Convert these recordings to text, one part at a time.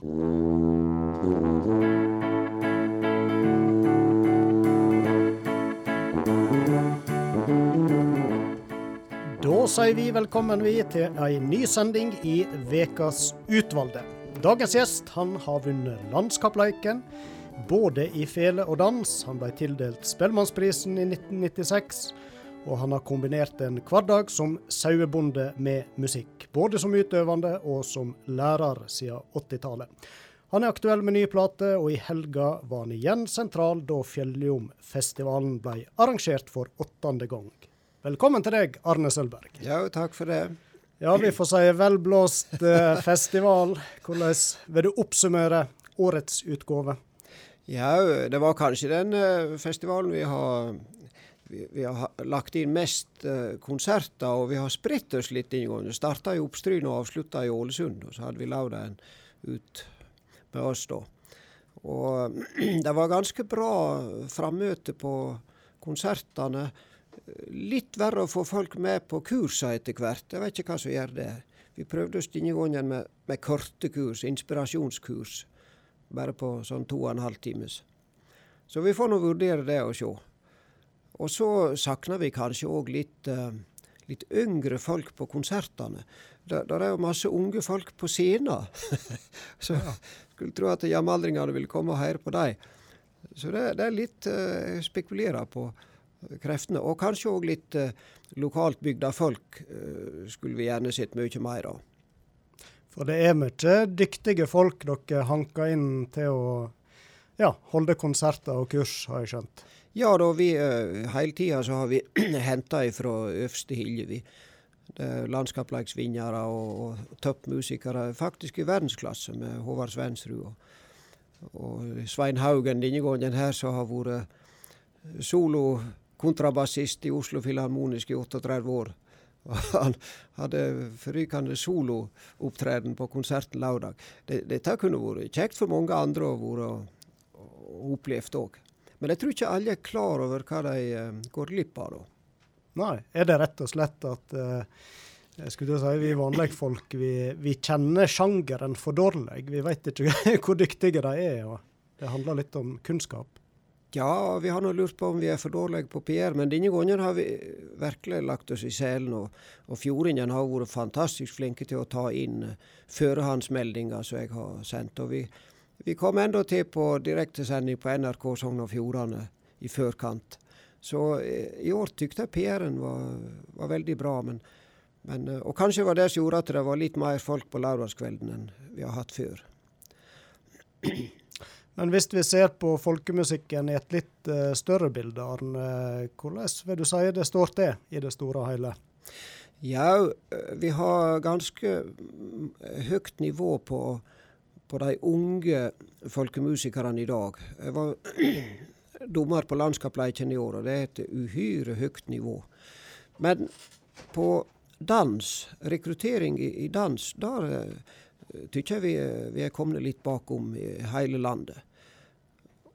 Da sier vi velkommen vi til ei ny sending i Vekas utvalgte. Dagens gjest han har vunnet Landskappleiken, både i fele og dans. Han ble tildelt Spellemannsprisen i 1996. Og han har kombinert en hverdag som sauebonde med musikk. Både som utøvende og som lærer siden 80-tallet. Han er aktuell med ny plate, og i helga var han igjen sentral da Fjelljomfestivalen ble arrangert for åttende gang. Velkommen til deg, Arne Sølberg. Ja, takk for det. Ja, vi får si velblåst eh, festival. Hvordan vil du oppsummere årets utgave? Ja, det var kanskje den eh, festivalen vi har vi, vi, har lagt inn mest uh, konserter, og vi har spredt oss litt inngående. Starta i Oppstryn og avslutta i Ålesund. Og så hadde vi lagd en ut med oss da. Og det var ganske bra frammøte på konsertene. Litt verre å få folk med på kursa etter hvert. Jeg vet ikke hva som gjør det. Vi prøvde oss denne gangen med, med korte kurs, inspirasjonskurs. Bare på sånn to og en halv times. Så vi får nå vurdere det og se. Og så savner vi kanskje òg litt, uh, litt, yngre folk på konsertene. Der, der er jo masse unge folk på scenen. så ja. skulle tro at jamaldringene ville komme og høre på dem. Så det, det er litt uh, spekulerer på kreftene. Og kanskje òg litt uh, lokalt bygda folk uh, skulle vi gjerne sett mye mer av. For det er mye dyktige folk dere hanker inn til å ja, holde konserter og kurs, har jeg skjønt? Ja da, vi uh, hele tida så har vi henta ifra øverste hilje, vi. Landskapsleiksvinnere og, og toppmusikere, faktisk i verdensklasse, med Håvard Svensrud og, og Svein Haugen denne gangen her, som har vært solo-kontrabassist i Oslo Filharmonisk i 38 år. Han hadde forrykende soloopptreden på konserten lørdag. Dette kunne vært kjekt for mange andre å være opplevd òg. Men jeg tror ikke alle er klar over hva de uh, går glipp av da. Nei, er det rett og slett at uh, jeg skulle si, vi vanlige folk vi, vi kjenner sjangeren for dårlig. Vi vet ikke hvor dyktige de er. og Det handler litt om kunnskap. Ja, vi har nå lurt på om vi er for dårlige på PR, men denne gangen har vi virkelig lagt oss i selen. Og, og fjordingene har vært fantastisk flinke til å ta inn førehandsmeldinger som jeg har sendt. og vi vi kom enda til på direktesending på NRK Sogn og Fjordane i førkant. Så eh, i år tykte jeg PR-en var, var, veldig bra. Men, men, eh, og kanskje var det som gjorde at det var litt mer folk på lørdagskvelden enn vi har hatt før. Men hvis vi ser på folkemusikken i et litt uh, større bilde, Arne, hvordan vil du si det står til i det store og hele? Ja, vi har ganske mm, høyt nivå på på de unge folkemusikerne i dag. Jeg var dommer på Landskapsleiken i år, og det er et uhyre høyt nivå. Men på dans, rekruttering i, dans, der uh, tykker jeg vi, vi er kommet litt bakom i hele landet.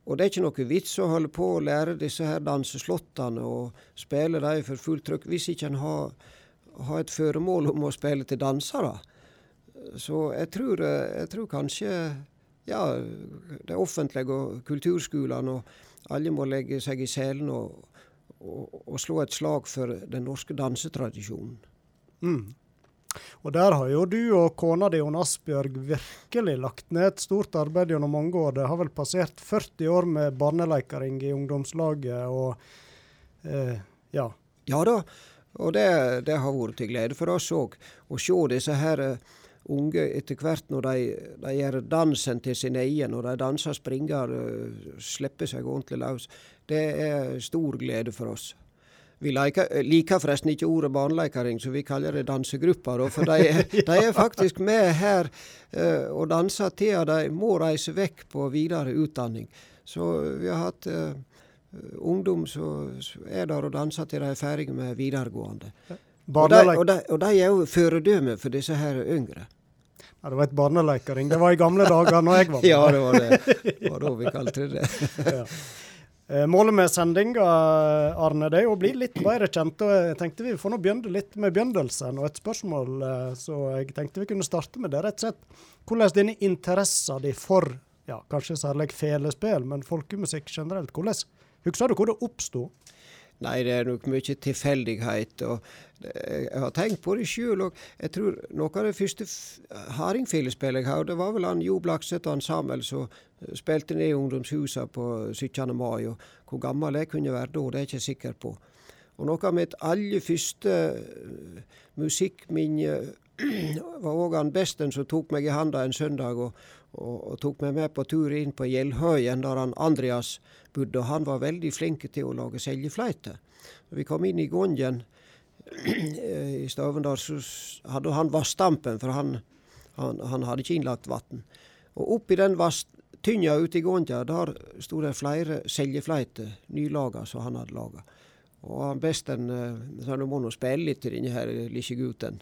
Og det er ikke noe vits å holde på å lære disse her danseslottene og spille dem for fullt trykk hvis ikke en har, har et føremål om å spille til dansere. Så jeg tror, eh, jeg tror, kanskje ja, det offentlige og kulturskolene og alle må legge seg i selen og, og, og, slå et slag for den norske dansetradisjonen. Mm. Og der har jo du og kona di Jon Asbjørg virkelig lagt ned et stort arbeid gjennom mange år. Det har vel passert 40 år med barneleikering i ungdomslaget og eh, ja. Ja da, og det, det, har vært til glede for oss òg. Å se disse her eh, unge etter hvert når de, de gjør dansen til sin egen, når de danser, springer, uh, slipper seg ordentlig løs. Det er stor glede for oss. Vi liker, liker forresten ikke ordet barneleikering, så vi kaller det dansegrupper. For de, de, er faktisk med her uh, og danser til de må reise vekk på videre utdanning. Så vi har hatt uh, ungdom som er der og danser til de er ferdige med videregående. Og de, og, de, og de, er jo føredømme for disse her yngre. Ja, Det var et barneleikering. Det var i gamle dager når jeg var med. ja, det var det. Det var da vi kalte det det. ja. Eh, målet med sendinga Arne, det er å bli litt bedre kjent. og jeg tenkte Vi får nå begynne litt med begynnelsen og et spørsmål. Eh, så jeg tenkte vi kunne starte med det. rett og slett. Hvordan denne interessen din for ja, kanskje særlig felespill, men folkemusikk generelt, hvordan husker du hvor det oppsto? Nei, det er nok mye tilfeldighet. og Jeg har tenkt på det sjøl. Jeg tror noe av det første hardingfilespillet jeg hadde, var vel han Jo Blakseth og Samuel som spilte ned i ungdomshusa på 17. mai. og Hvor gammel jeg kunne være da, det er jeg ikke sikker på. Og Noe av mitt aller første uh, musikkminne var òg han besten som tok meg i handa en søndag og, og, og, tok meg med på tur inn på Gjeldhøyen, der han Andreas bodde. og Han var veldig flink til å lage seljefløyte. Vi kom inn i gongen i Stavendal, så hadde han vassdampen, for han, han, han hadde ikke innlagt vann. Og oppi den vasstynja ute i Gonja, der sto det flere seljefløyter, nylaga, som han hadde laga. Og han besten sa nå må nå spille litt til denne her lille gutten.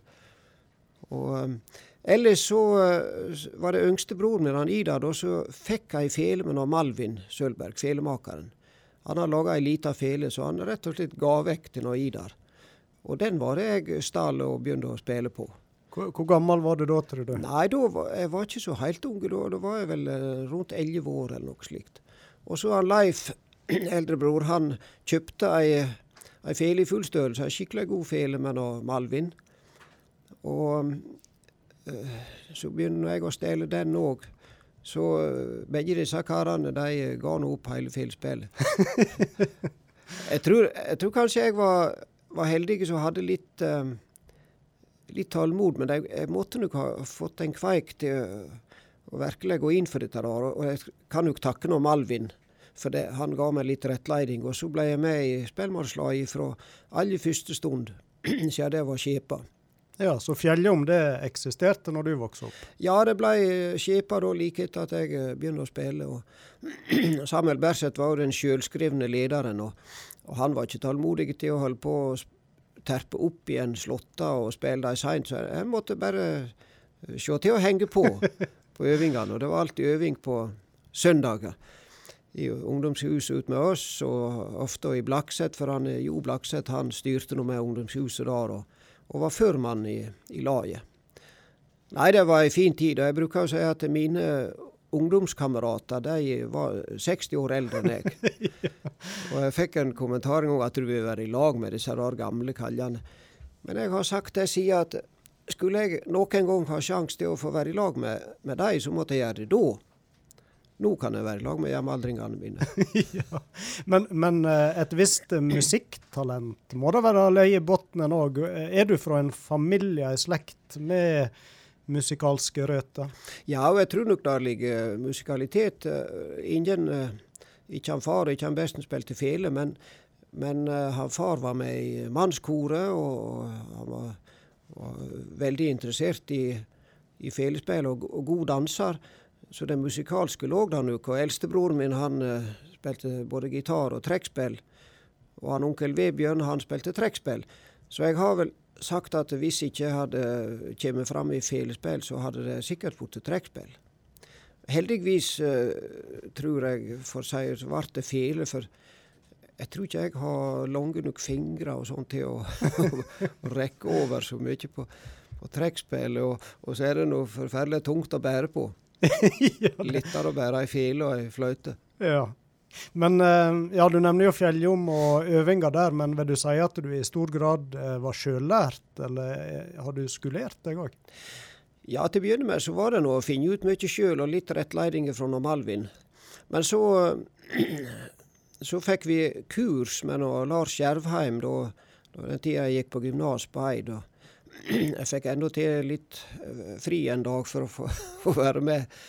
Og um, Ellers så uh, var det yngstebroren min, han Ida, da, så fikk ei fele med Malvin Sølberg, felemakeren. Han har laga ei lita fele, så han rett og slett ga vekk til noe Idar. Og den var det jeg stal og begynte å spille på. Hvor, hvor, gammel var du da, tror du? Nei, da var, Jeg var ikke så helt unge Da, da var jeg vel uh, rundt elleve år eller noe slikt. Og så har Leif, eldrebror, han kjøpte ei, ei fele i full størrelse. Ei skikkelig god fele med noe Malvin. Og uh, så begynner jeg å stjele den òg. Så uh, begge disse karene de ga nå opp hele filspillet. jeg, tror, jeg tror kanskje jeg var, var heldig som hadde litt uh, litt tålmod, men jeg, jeg måtte nok ha fått en kveik til å, virkelig gå inn for dette. Der, og jeg kan nok takke noe Malvin, for det, han ga meg litt rettledning. Og så ble jeg med i spellemannslaget fra aller første stund, siden det var skjepa. Ja, Så Fjelljom det eksisterte når du vokste opp? Ja, det ble skipa da like etter at jeg eh, begynte å spille. Og Samuel Berseth var jo den sjølskrivne lederen, og, og, han var ikke tålmodig til å holde på å terpe opp igjen slåtta og spille dem seint, så jeg måtte bare eh, se til å henge på på øvingene. Og det var alltid øving på søndager i ungdomshuset ut med oss, og ofte i Blakset, for han, Jo Blakset han styrte nå med ungdomshuset der. og og var førmann i, i laget. Nei, det var ei en fin tid. og Jeg bruker å si at mine ungdomskamerater de var 60 år eldre enn jeg. Og jeg fikk en kommentar en gang at du vil være i lag med disse der gamle kaljene. Men jeg har sagt det siden at skulle jeg noen gang ha sjanse til å få være i lag med, med dem, så måtte jeg gjøre det da. Nå kan jeg være i lag med jevnaldringene mine. ja. men, men, eh, et visst musikktalent må da være løye i bunnen òg. Er du fra en familie, en slekt med musikalske røtter? Ja, og jeg tror nok der ligger musikalitet. Eh, ingen, eh, ikke han far, ikke han besten spilte fele, men, men han far var med i mannskoret, og han var, var veldig interessert i, i felespill og, og god danser. Så det musikalske lå der. Og eldstebroren min han uh, spilte både gitar og trekkspill. Og han onkel Vebjørn han spilte trekkspill. Så jeg har vel sagt at hvis jeg ikke hadde kommet fram i felespill, så hadde det sikkert blitt trekkspill. Heldigvis uh, tror jeg, for si så ble det fele, for jeg tror ikke jeg har lange nok fingre og sånn til å, å rekke over så mye på, på trekkspill. Og, og så er det noe forferdelig tungt å bære på. ja, Lettere å bære ei fele og ei fløyte. Ja. Men eh, ja, du nevner jo Fjelljom og øvinga der, men vil du si at du i stor grad eh, var sjøllært, eller eh, har du skulert deg òg? Ja, til å begynne med så var det noe å finne ut mye sjøl, og litt rettleidinger fra Malvin. Men så, så fikk vi kurs med Lars Skjervheim da, da den tida jeg gikk på gymnas på Eid. jeg fikk enda til litt eh, fri en dag for å få, være med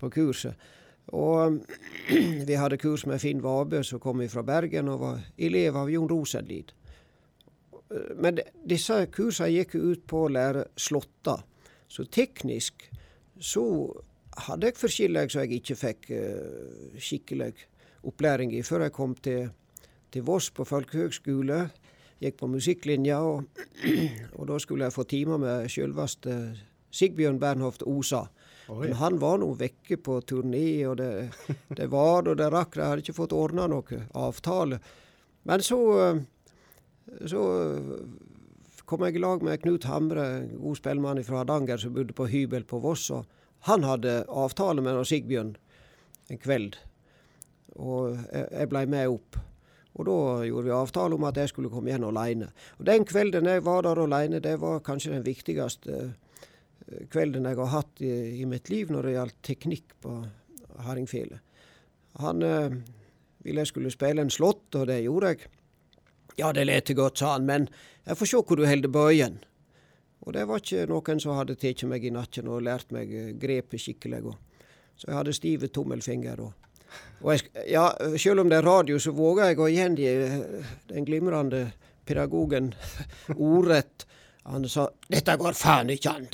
på kurset. Og vi hadde kurs med Finn Vabø, som kom fra Bergen og var elev av Jon Rosenlid. Men disse kursene gikk ut på å lære slåtta. Så teknisk så hadde jeg forskjellig som jeg ikke fikk uh, skikkelig opplæring i før jeg kom til, til Voss på folkehøgskole gikk på musikklinja, og, og, da skulle jeg få timer med sjølveste Sigbjørn Bernhoft Osa. Oi. Men han var nå vekke på turné, og det, det var og det rakk. De hadde ikke fått ordna noen avtale. Men så, så kom jeg i lag med Knut Hamre, god spellemann fra Hardanger, som bodde på hybel på Voss. og Han hadde avtale med Sigbjørn en kveld, og jeg blei med opp. Og da gjorde vi avtale om at jeg skulle komme igjen alene. Og Den kvelden jeg var der alene, det var kanskje den viktigste kvelden jeg har hatt i, i mitt liv når det gjaldt teknikk på Hardingfjellet. Han øh, ville jeg skulle spille en slått, og det gjorde jeg. Ja, det lette godt, sa han, men jeg får se hvor du holder bøyen. Og det var ikke noen som hadde tatt meg i nakken og lært meg eh, grepet skikkelig. Så jeg hadde stive tommelfinger. Og, og jeg, ja, selv om det er radio, så våger jeg å gjengi den glimrende pedagogen ordrett han sa 'dette går faen ikke an'.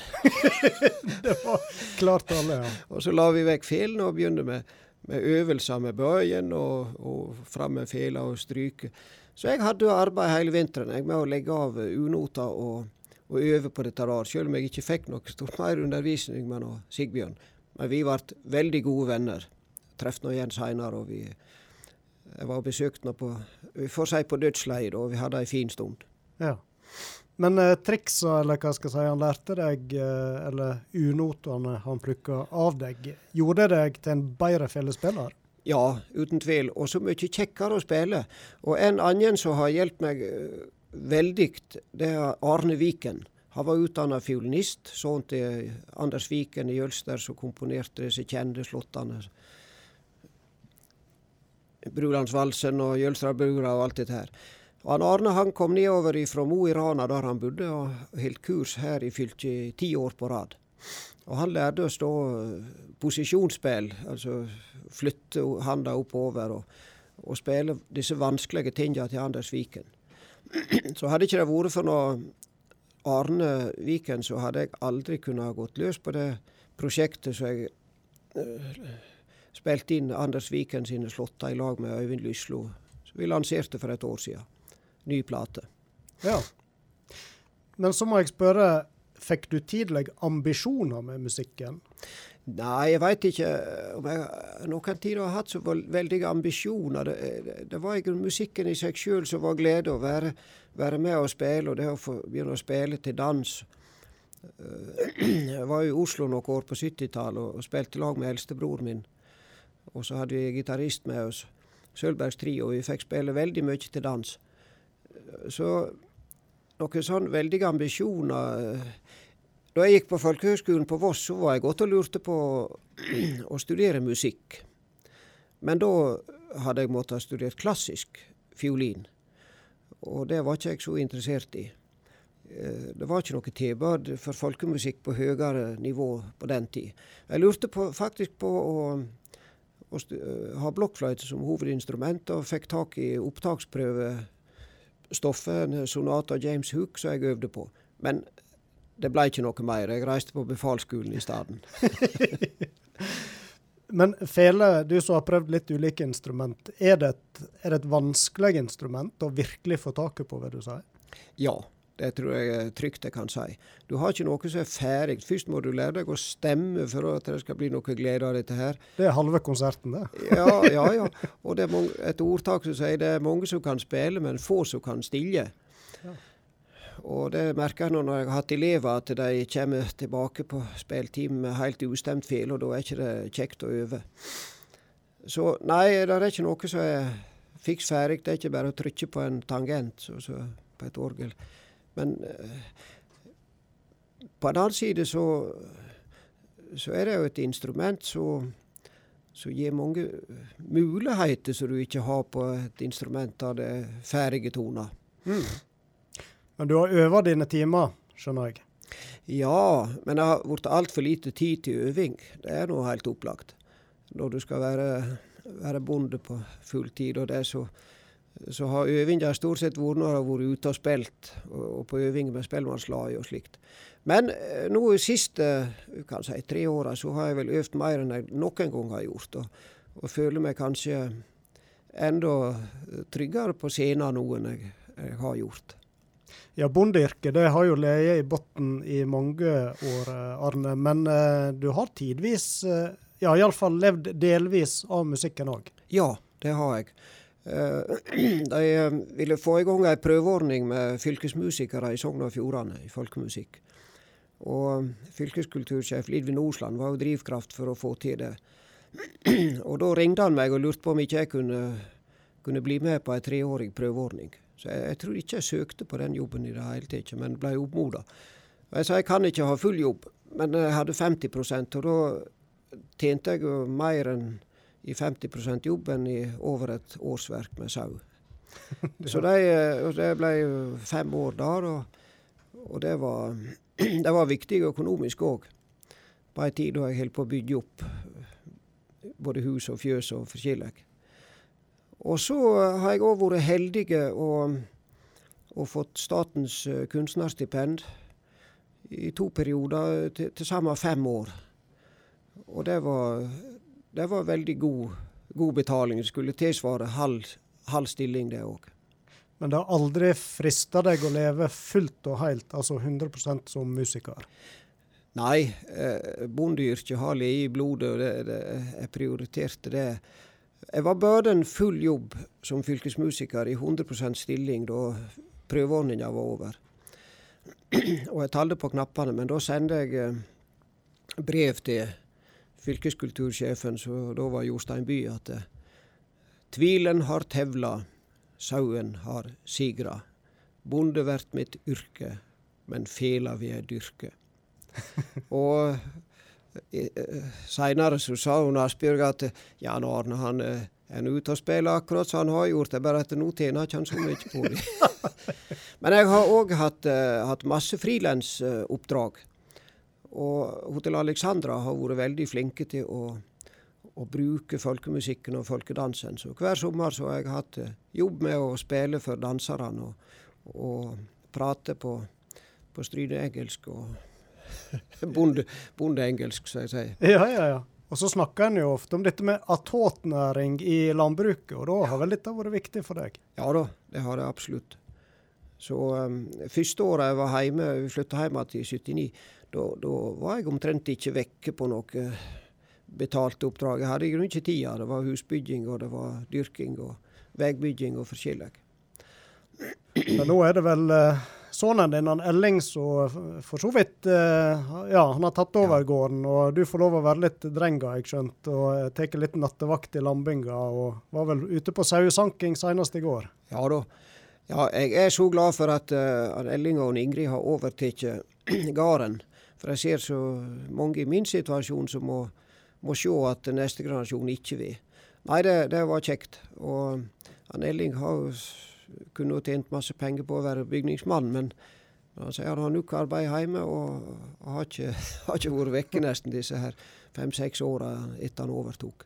det var klart alle, ja. Og så la vi vekk felene og begynte med, med øvelser med bøyen og, og fram med fela og stryke. Så jeg hadde arbeid hele vinteren jeg med å legge av unoter og, og øve på dette der, selv om jeg ikke fikk noe stort mer undervisning med Sigbjørn. Men vi ble veldig gode venner. Traff nå igjen seinere, og vi jeg var og besøkte på vi får si på dødsleiet, og vi hadde ei en fin stund. Ja. Men eh, triksa, eller hva skal jeg si, han lærte deg, eh, eller unotene han plukka av deg, gjorde deg til en bedre fellesspiller? Ja, uten tvil. Og så mye kjekkere å spille. Og en annen som har hjulpet meg uh, veldig, det er Arne Viken. Han var utdanna fiolinist, sønnen til Anders Viken i Jølster, som komponerte disse kjente slåttene. Brulandsvalsen og Jølstrabrura og alt dette her. Og Arne han kom nedover fra Mo i Rana, der han bodde, og holdt kurs her i fylket ti år på rad. Og han lærte oss da eh, posisjonsspill, altså flytte handa oppover og, og spille disse vanskelige tingene til Anders Viken. Så hadde ikke det vært for noe Arne Viken, så hadde jeg aldri kunnet gått løs på det prosjektet som jeg uh, spilte inn Anders Viken sine slåtter i lag med Øyvind Lyslo, som vi lanserte for et år siden ny plate. Ja. Men så må jeg spørre, fikk du tidlig ambisjoner med musikken? Nei, jeg veit ikke om jeg noen tid har hatt så veldige ambisjoner. Det, det var ikke musikken i seg sjøl som var glede, å være, være, med og spille, og det å få begynne å spille til dans. Jeg var i Oslo noen år på 70-tallet og, og spilte lag med eldstebroren min. Og så hadde vi gitarist med oss, Sølvbergs Trio, vi fikk spille veldig mye til dans. Så noen sånn veldige ambisjoner eh, Da jeg gikk på folkehøgskolen på Voss, så var jeg godt og lurte på å studere musikk. Men da hadde jeg måttet ha studert klassisk fiolin. Og det var ikke jeg så interessert i. Eh, det var ikke noe tilbud for folkemusikk på høyere nivå på den tid. Jeg lurte på, faktisk på å, å ha blokkfløyte som hovedinstrument, og fikk tak i opptaksprøvestoffet, en sonat av James Hook som jeg øvde på. Men det ble ikke noe mer. Jeg reiste på befalsskolen i stedet. Men fele, du som har prøvd litt ulike instrument, er det, et, er det et vanskelig instrument å virkelig få taket på, vil du si? Ja, det tror jeg er trygt jeg kan si. Du har ikke noe som er ferdig. Først må du lære deg å stemme for at det skal bli noe glede av dette her. Det er halve konserten, det. ja, ja, ja. Og det er mange, et ordtak som sier det er mange som kan spille, men få som kan stille. Ja. Og det merker jeg nå når jeg har hatt elever, at de kommer tilbake på spilltime med helt ustemt fele, og da er ikke det kjekt å øve. Så nei, det er ikke noe som er fiks ferdig. Det er ikke bare å trykke på en tangent så, så på et orgel. Men eh, på en annen side så, så er det jo et instrument som gir mange muligheter som du ikke har på et instrument av det ferdige toner. Mm. Men du har øvd dine timer, skjønner jeg? Ja, men det har blitt altfor lite tid til øving. Det er nå helt opplagt. Når du skal være, være bonde på full tid, og det er så så har øvinga stort sett vært når jeg har vært ute og spilt, og, på øving med spellemannslaget og slikt. Men eh, nå de siste si, tre åra så har jeg vel øvd mer enn jeg noen gang har gjort. Og, og føler meg kanskje enda tryggere på scenen nå enn jeg, jeg har gjort. Ja, bondeyrket det har jo ligget i bunnen i mange år, Arne. Men eh, du har tidvis, eh, ja iallfall levd delvis av musikken òg? Ja, det har jeg. Eh, de eh, ville få i gang ei prøveordning med fylkesmusikere i Sogn og Fjordane i folkemusikk. Og fylkeskultursjef Lidvin Osland var jo drivkraft for å få til det. og da ringte han meg og lurte på om ikke jeg kunne, kunne bli med på ei treårig prøveordning. Så jeg, jeg, tror ikke jeg søkte på den jobben i det hele tatt, men ble oppmoda. Jeg sa jeg kan ikke ha full jobb, men jeg hadde 50 og da tjente jeg jo mer enn i 50 jobb enn i over et årsverk med sau. Så det, det ble fem år der, og, og det, var, det var viktig økonomisk òg. På ei tid da jeg holdt på å bygge opp både hus og fjøs og forskjellig. Og så har jeg òg vært heldig og, og, fått statens eh, kunstnerstipend i to perioder, til, til sammen fem år. Og det var, det var veldig god, god betaling. Det skulle tilsvare halv, halv stilling, det òg. Men det har aldri frista deg å leve fullt og helt, altså 100% som musiker? Nei, eh, bondeyrket har ligget i blodet, og det, det, jeg prioriterte det. Jeg var bøden full jobb som fylkesmusiker i 100% stilling da prøveordninga var over. og jeg talte på knappene, men da sendte jeg eh, brev til fylkeskultursjefen, som da var Jostein Bye, at eh, tvilen har tevla, sauen har sigra. Bonde vert mitt yrke, men fela vi er dyrke. og eh, seinere så sa hun Asbjørg at Jan Arne han eh, er ute og spiller akkurat som han har gjort, det er bare at nå tjener ikke han så mye på det. Men jeg har òg hatt, uh, hatt, masse frilansoppdrag. Og Hotell Alexandra har vært veldig flinke til å, å bruke folkemusikken og folkedansen. Så hver sommer så har jeg hatt jobb med å spille for danserne og, og prate på, på strydengelsk og bonde, bondeengelsk, som jeg sier. Ja, ja, ja. Og så snakker en jo ofte om dette med attåtnæring i landbruket, og da har vel dette vært viktig for deg? Ja da, det har det absolutt. Så um, Første året jeg var hjemme, vi flytta hjem igjen i 79, da var jeg omtrent ikke vekke på noe betalte oppdrag. Jeg hadde i grunnen ikke tida. Det var husbygging, og det var dyrking og veibygging og forskjellig. Men nå er det vel uh sønnen din, han Elling, som for så vidt eh, Ja, han har tatt over ja. gården, og du får lov å være litt drenga, jeg skjønt, og tar litt nattevakt i lambinga, og var vel ute på sauesanking senest i går? Ja da. Ja, jeg er så glad for at, uh, Elling og Ingrid har overtatt gården. For jeg ser så mange i min situasjon som må, må se at neste generasjon ikke vil. Nei, det, det var kjekt. Og han Elling har kunne tjent masse penger på å være bygningsmann, men han sier han har nok arbeid hjemme og, har, ikke, har, ikke, vært vekke nesten disse her fem-seks åra etter han overtok.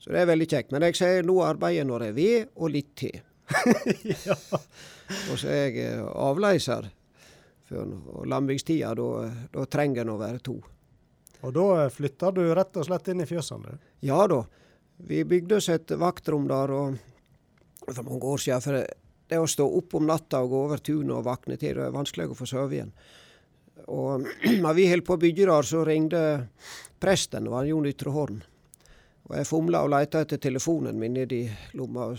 Så det er veldig kjekt. Men jeg sier nå arbeider jeg når jeg vil, og litt til. ja. Og så er jeg eh, avleiser. Og landbrukstida, da trenger en å være to. Og da flytta du rett og slett inn i fjøsene? Ja da. Vi bygde oss et vaktrom der. og for mange år siden. For det å stå opp om natta og gå over tunet og våkne til, det er vanskelig å få sove igjen. Og da vi holdt på å bygge der, så ringte presten, det var Jon Ytre Horn. Og jeg fomla og leita etter telefonen min nedi lomma.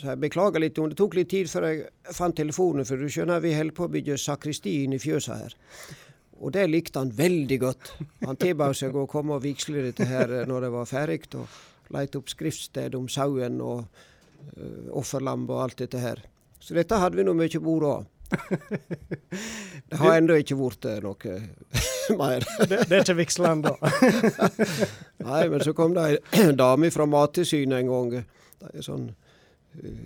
Så jeg beklager litt, det tok litt tid før jeg fant telefonen, for du skjønner, vi holder på å bygge sakristi inn i fjøsa her. Og det likte han veldig godt. Han tilbød seg å komme og vigsle dette her når det var ferdig. Og leite opp skriftsted om sauen og uh, offerlam og alt dette her. Så dette hadde vi nå mye bord av. Det har ennå ikke blitt eh, noe mer. det, det, er ikke vigsla ennå? Nei, men så kom det ei dame fra Mattilsynet en gang. Det er sånn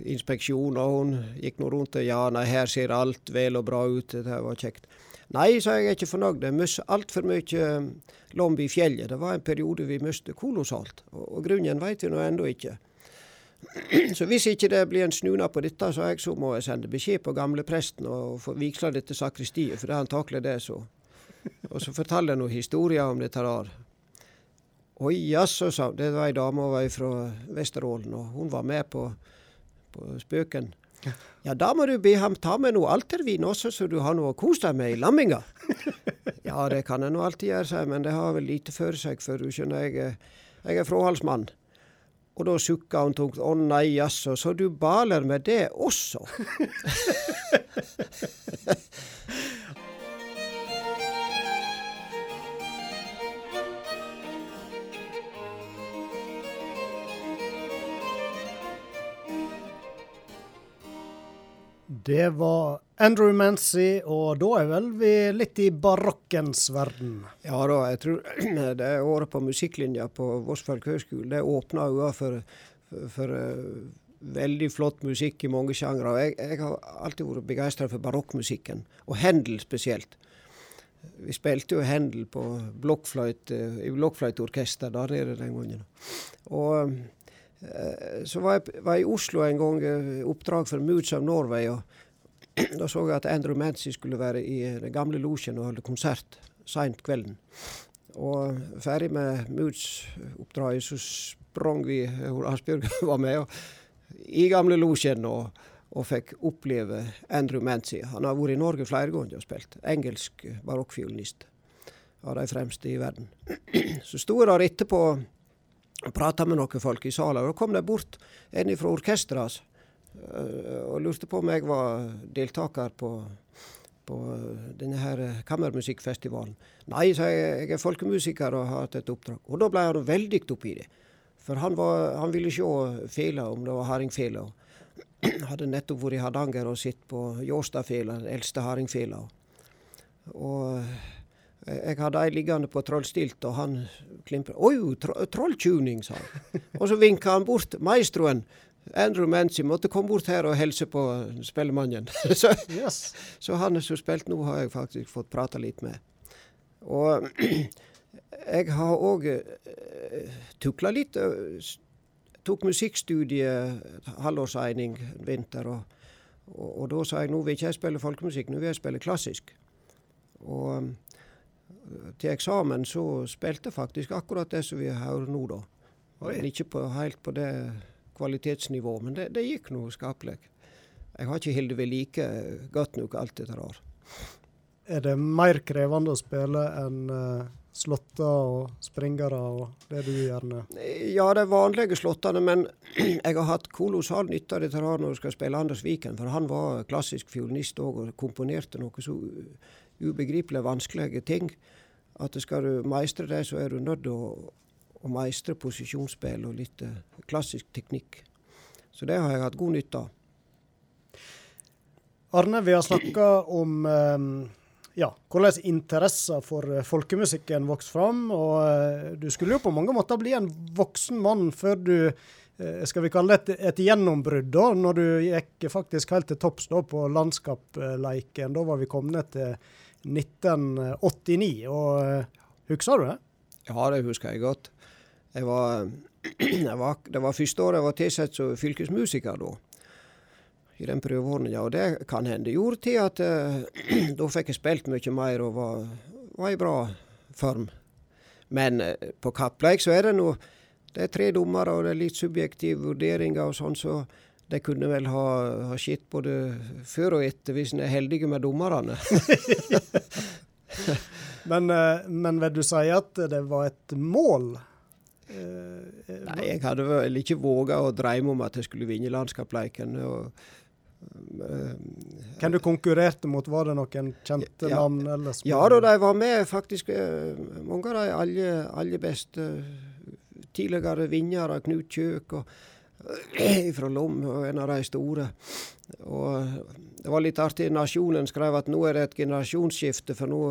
inspeksjon, og hun gikk nå rundt og ja, nei, her ser alt vel og bra ut, det var kjekt. Nei, sa jeg, er ikke fornøyd. Jeg mistet altfor mye um, lomb i fjellet. Det var en periode vi mistet kolossalt. Og, og grunnen vet vi nå ennå ikke. Så hvis ikke det blir en snuna på dette, så, jeg, så må jeg sende beskjed på gamlepresten og få vigsla dette sakristiet, for det er antakelig det så. Og så forteller jeg noen historier om dette der. Oi, jaså, sa Det var ei dame fra Vesterålen, og hun var med på, på spøken. Ja, da må du be ham ta med noe altervin også, så du har noe å kose deg med i lamminga. ja, det kan jeg nå alltid gjøre, seg, men det har vel lite for seg, for du skjønner, jeg, jeg er fråhalsmann. Og da sukka hun tungt. Å nei, jaså, så du baler med det også? Det var Andrew Mancy, og da er vel vi litt i barokkens verden? Ja da, jeg tror det året på musikklinja på Voss høgskole det åpna øynene for, for, for uh, veldig flott musikk i mange sjangre. Jeg, jeg har alltid vært begeistra for barokkmusikken, og Händel spesielt. Vi spilte jo Händel på blokkfløyte, i blokkfløyteorkester der nede den gangen. Og Eh, så var jeg, var jeg, i Oslo en gang, eh, oppdrag for Moods of Norway. og Da så jeg at Andrew Mancy skulle være i eh, den gamle losjen og holde konsert seint kvelden. Og ferdig med Moods-oppdraget, så sprang vi Asbjørg var med, og, i gamle losjen og, og, fikk oppleve Andrew Mancy. Han har vært i Norge flere ganger og spilt. Engelsk barokkfiolinist. Av de fremste i verden. Så sto jeg der etterpå prata med noen folk i salen. Og da kom det bort en fra orkesteret eh, og lurte på om jeg var deltaker på, på denne her kammermusikkfestivalen. Nei, sa jeg, jeg er folkemusiker og har hatt et oppdrag. Og da ble han veldig oppi det. For han, var, han ville se fela, om det var hardingfela. Hadde nettopp vært i Hardanger og sett på Jåstadfela, den eldste hardingfela. Og jeg hadde ei liggende på trollstilt, og han klimpra. 'Oi, tro trolltuning', sa han. og så vinka han bort. Maestroen, Andrew Mancy, måtte komme bort her og hilse på spellemannen. så, yes. så, han som spilte nå, har jeg faktisk fått prata litt med. Og jeg har òg uh, tukla litt. Uh, tok musikkstudie halvårseining vinter, og, og, og, da sa jeg nå vil ikke jeg spille folkemusikk, nå vil jeg spille klassisk. Og til eksamen så spilte faktisk akkurat det som vi hører nå, da. Men ikke på, helt på det kvalitetsnivået, men det, det gikk noe skapelig. Jeg har ikke holdt ved like godt nok alt dette år. Er det mer krevende å spille enn uh, slåtter og springere og det du gjerne Ja, de vanlige slåttene, men jeg har hatt kolossal nytte av dette her når du skal spille Anders Viken, for han var klassisk fiolinist òg og komponerte noe så ubegripelig vanskelige ting. At skal du meistre det, så er du nødt til å, å meistre posisjonsspill og litt uh, klassisk teknikk. Så det har jeg hatt god nytte av. Arne, vi har snakka om um, ja, hvordan interessen for eh, folkemusikken vokste fram. og Du skulle jo på mange måter bli en voksen mann før du skal vi kalle det et, et gjennombrudd, da, når du gikk faktisk helt til topps på landskapsleiken. Da var vi kommet til 1989. og uh, Husker du det? Ja, det husker jeg godt. Jeg var, jeg var, det var første året jeg var tilsatt som fylkesmusiker da. I den prøveordninga. Og det kan hende gjorde til at uh, da fikk jeg spilt mye mer og var, var i bra form. Men uh, på kappleik så er det nå Det er tre dommere, og det er litt subjektive vurderinger og sånn, så de kunne vel ha, ha skitt både før og etter, hvis en er heldig med dommerne. men, eh, men, vil du si at det var et mål? Eh, Nei, jeg hadde vel ikke våga å drømme om at jeg skulle vinne landskapsleiken. Hvem du konkurrerte mot, var det noen kjente ja, navn? Eller ja da, de var med faktisk. Eh, mange av de aller, aller beste tidligere vinnere. Knut Kjøk og fra Lom, en av de store. Og det var litt artig. Nasjonen skrev at nå er det et generasjonsskifte, for nå,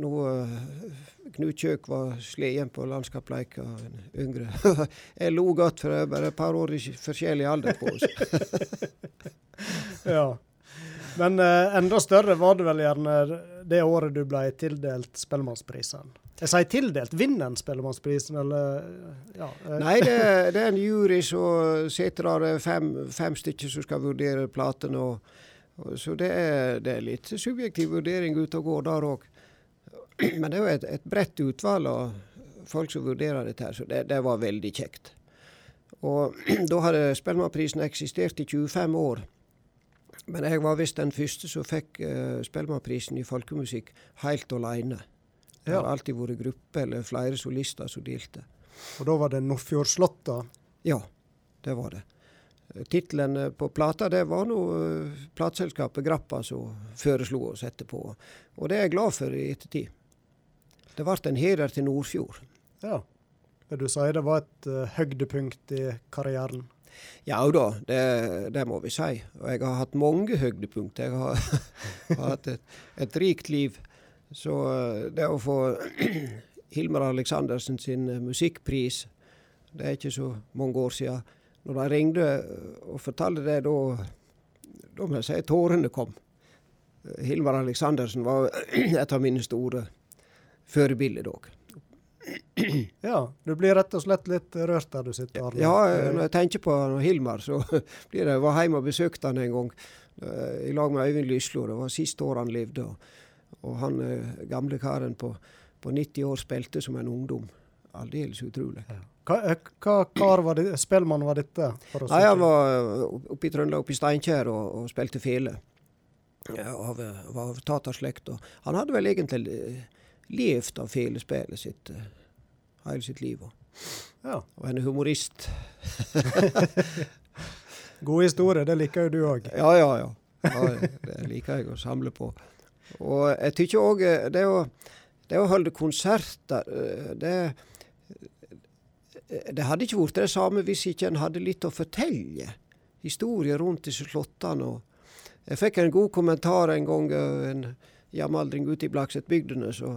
nå eh, Knut Kjøk var sleden på landskapsleik og en yngre. jeg lo godt, for det er bare et par år i forskjellig alder på oss. ja. Men eh, enda større var det vel gjerne det året du ble tildelt Spellemannsprisen? Jeg sier tildelt. Vinner en Spellemannsprisen, eller ja. Eh. Nei, det, det, er en jury som sitter der, fem, fem stykker som skal vurdere platene. Så det er, det er, litt subjektiv vurdering ute og går der òg. Men det er jo et, et bredt utvalg av folk som vurderer dette, her, så det, det var veldig kjekt. Og da hadde Spellemannprisen eksistert i 25 år. Men jeg var visst den første som fikk uh, Spellemannprisen i folkemusikk helt alene. Det har alltid vært gruppe eller flere solister som delte. Og da var det Nordfjordslåtta? Ja, det var det. Tittelen eh, på plata det var nå uh, plateselskapet Grappa som foreslo å sette på. Og det er jeg glad for i ettertid. Det ble en heder til Nordfjord. Ja. Du si det var et uh, høydepunkt i karrieren? Ja da, det, det, må vi si. Og jeg har hatt mange høydepunkt. Jeg har, har hatt et, et, rikt liv. Så uh, det å få Hilmar Aleksandersen sin musikkpris, det er ikke så mange år siden når de ringte og fortalte det, da, da må jeg si tårene kom. Hilmar Aleksandersen var et av mine store forbilder òg. Ja, du blir rett og slett litt rørt der du sitter, Arne. Ja, når jeg tenker på Hilmar, så blir det Jeg var hjemme og besøkte han en gang i lag med Øyvind Lyslo. Det var siste året han levde. Og, og han uh, gamle karen på, på 90 år spilte som en ungdom. Aldeles utrolig. Ja. Hva, eh, hva kar var det, spellemann var dette? Nei, Han var eh, oppe i Trøndelag, oppe i Steinkjer, og, og spilte fele. Ja, av, av taterslekt. Han hadde vel egentlig levd av felespillet sitt hele sitt liv. Ja. og en humorist. God historie, det liker jo du òg. Ja, ja, ja, ja. Det liker jeg å samle på. Og jeg tykker òg det, det, å holde konserter det Eh, det hadde ikke vært det samme hvis ikke en hadde litt å fortelle. Historier rundt disse slottene. Jeg fikk en god kommentar en gang, eh, en jamaldring ute i Blaksetbygdene. Så,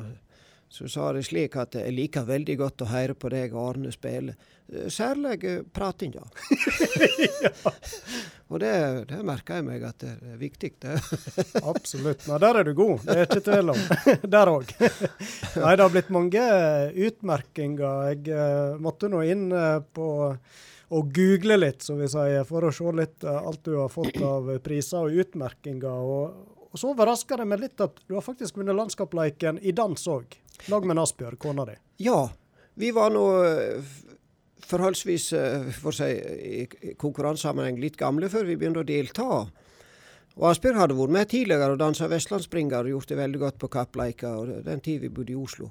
så sa det slik at jeg liker veldig godt å høre på deg Arne spille. Eh, særlig pratinga. ja. Og det, det merker jeg meg at det er viktig. Det. Absolutt. Nei, der er du god. Det er ikke tvil om. der òg. Nei, det har blitt mange utmerkinger. Jeg uh, måtte nå inn på å google litt, som vi sier, for å se litt alt du har fått av priser og utmerkinger. Og, og så overrasker det meg litt at du har faktisk vunnet landskapsleiken i dans òg. Lag med Asbjørg, kona di. Ja. Vi var nå forholdsvis eh, for si, i konkurransesammenheng litt gamle før vi begynte å delta. Og Asbjørg hadde vært med tidligere og dansa vestlandsspringer og gjort det veldig godt på Kappleika og den tid vi bodde i Oslo.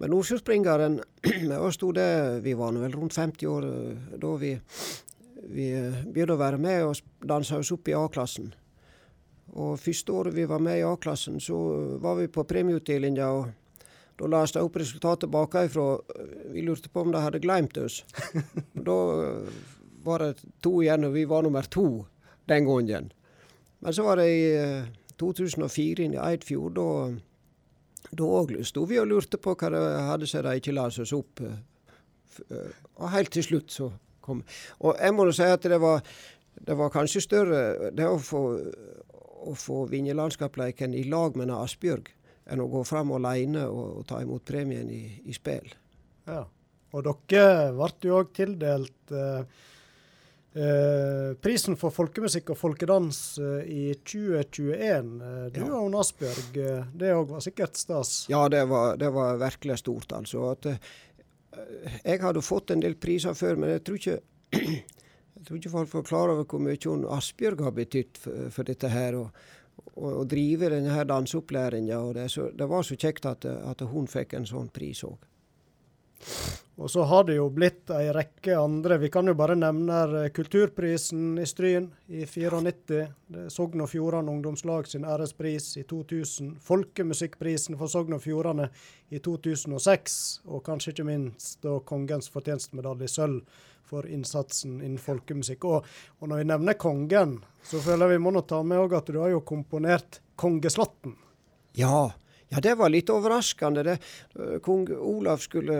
Men Nordsjøspringeren med oss sto det, vi var nå vel rundt 50 år eh, da vi, vi eh, begynte å være med og dansa oss opp i A-klassen. Og første året vi var med i A-klassen, så var vi på premieutdelinga. og da leste jeg opp resultatet bakafra. Vi lurte på om de hadde glemt oss. da eh, var det to igjen, og vi var nummer to den gangen. Men så var det i 2004 inn i Eidfjord. Da òg sto vi og lurte på hva det hadde seg de ikke la oss opp. Eh, og helt til slutt så kom Og jeg må si at det var, det var kanskje større det å få, å få vinne landskapsleiken i lag med Asbjørg enn å gå fram alene og, og ta imot premien i, i spill. Ja. Og dere ble jo òg tildelt eh, eh, prisen for folkemusikk og folkedans eh, i 2021. Eh, du ja. og Asbjørg, eh, det òg var sikkert stas? Ja, det var, det var virkelig stort, altså. At, eh, jeg hadde fått en del priser før, men jeg tror ikke jeg tror ikke folk får klar over hvor mye Asbjørg har betydd for, for, dette her. og å, drive denne danseopplæringa. Og det, det, var så kjekt at, at hun fikk en sånn pris òg. Og så har det jo blitt ei rekke andre. Vi kan jo bare nevne Kulturprisen i Stryn i 94. Sogn og Fjordane Ungdomslag sin ærespris i 2000. Folkemusikkprisen for Sogn og Fjordane i 2006. Og kanskje ikke minst da Kongens fortjenstmedalje i sølv for innsatsen innen folkemusikk. Og, og, når vi nevner kongen, så føler jeg vi må nå ta med òg at du har jo komponert Kongeslåtten. Ja, ja, det var litt overraskende. Det. Kong Olav skulle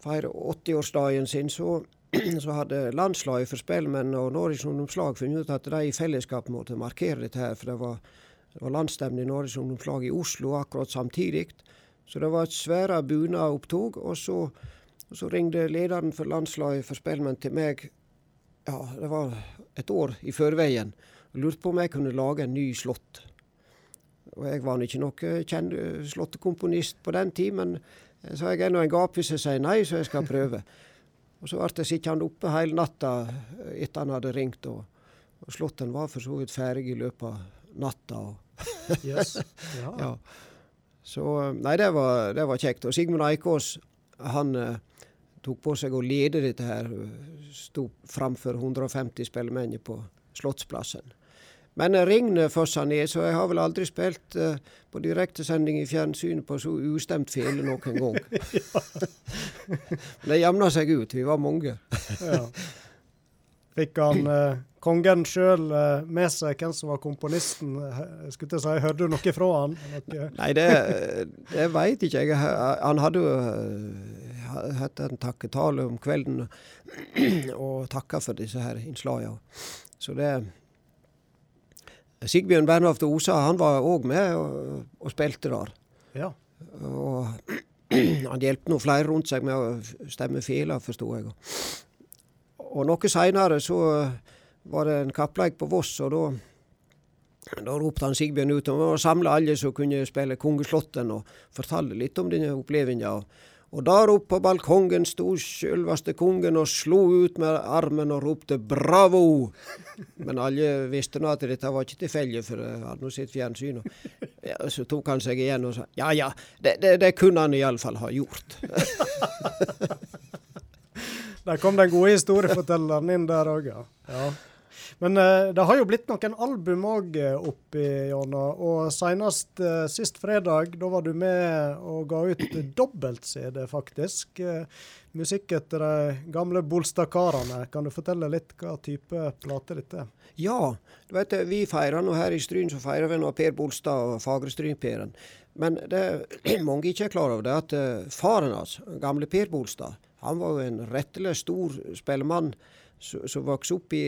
feire 80-årsdagen sin, så, så, hadde landslaget for spellemenn og Norges Ungdomslag funnet ut at de i fellesskap måtte markere dette her. For det var, det var landsstevne i Norges Ungdomslag i Oslo akkurat samtidig. Så det var et svære bunadopptog. Og så og så ringte lederen for landslaget for spellemenn til meg ja, det var et år i forveien og lurte på om jeg kunne lage en ny slått. Og jeg var ikke noen slåttekomponist på den tid, men så jeg er nå en gap hvis jeg sier nei, så jeg skal prøve. og så ble jeg sittende oppe hele natta etter han hadde ringt, og, Og slåtten var for så vidt ferdig i løpet av natta. yes. ja. ja. Så nei, det var, det var, kjekt. Og Sigmund Eikås, han eh, tok på seg å lede dette her. Sto framfor 150 spillemenn på Slottsplassen. Men regnet fossa ned, så jeg har vel aldri spilt uh, på direktesending i fjernsynet på så ustemt fele noen gang. Men det jevna seg ut. Vi var mange. ja. Fikk han uh, kongen sjøl uh, med seg hvem som var komponisten? Skulle jeg si, Hørte du noe fra han? Noe? Nei, det, det veit ikke jeg. Han hadde jo hatt en takketale om kvelden og takka for disse her innslagene. Så det Sigbjørn Bernhoft Osa han var òg med og, og, spilte der. Ja. Og han hjalp nå flere rundt seg med å stemme fela, forsto jeg. Og noe seinere så var det en kappleik på Voss, og da da ropte han Sigbjørn ut om å alle som kunne spille Kongeslåtten, og fortalte litt om denne opplevelsen. Og der oppe på balkongen sto selveste kongen og slo ut med armen og ropte 'bravo'. Men alle visste nå at dette var ikke tilfeldig, for han hadde nå sett fjernsyn. Og ja, så tok han seg igjen og sa 'ja ja, det, det, det kunne han iallfall ha gjort'. der kom den gode historiefortelleren inn der òg, ja. ja. Men uh, det har jo blitt noen album òg opp eh, oppi gjennom. Og senest uh, sist fredag, da var du med og ga ut dobbelt-CD, faktisk. Musikk etter de gamle Bolstad-karene. Kan du fortelle litt hva type plate dette er? Ja, du vet, vi feirer nå her i Stryn så feirer vi nå Per Bolstad og Fagrestryn-Peren. Men det mange ikke er klar over, det er at faren hans, gamle Per Bolstad, han var jo en rettelig stor spellemann som vokste opp i,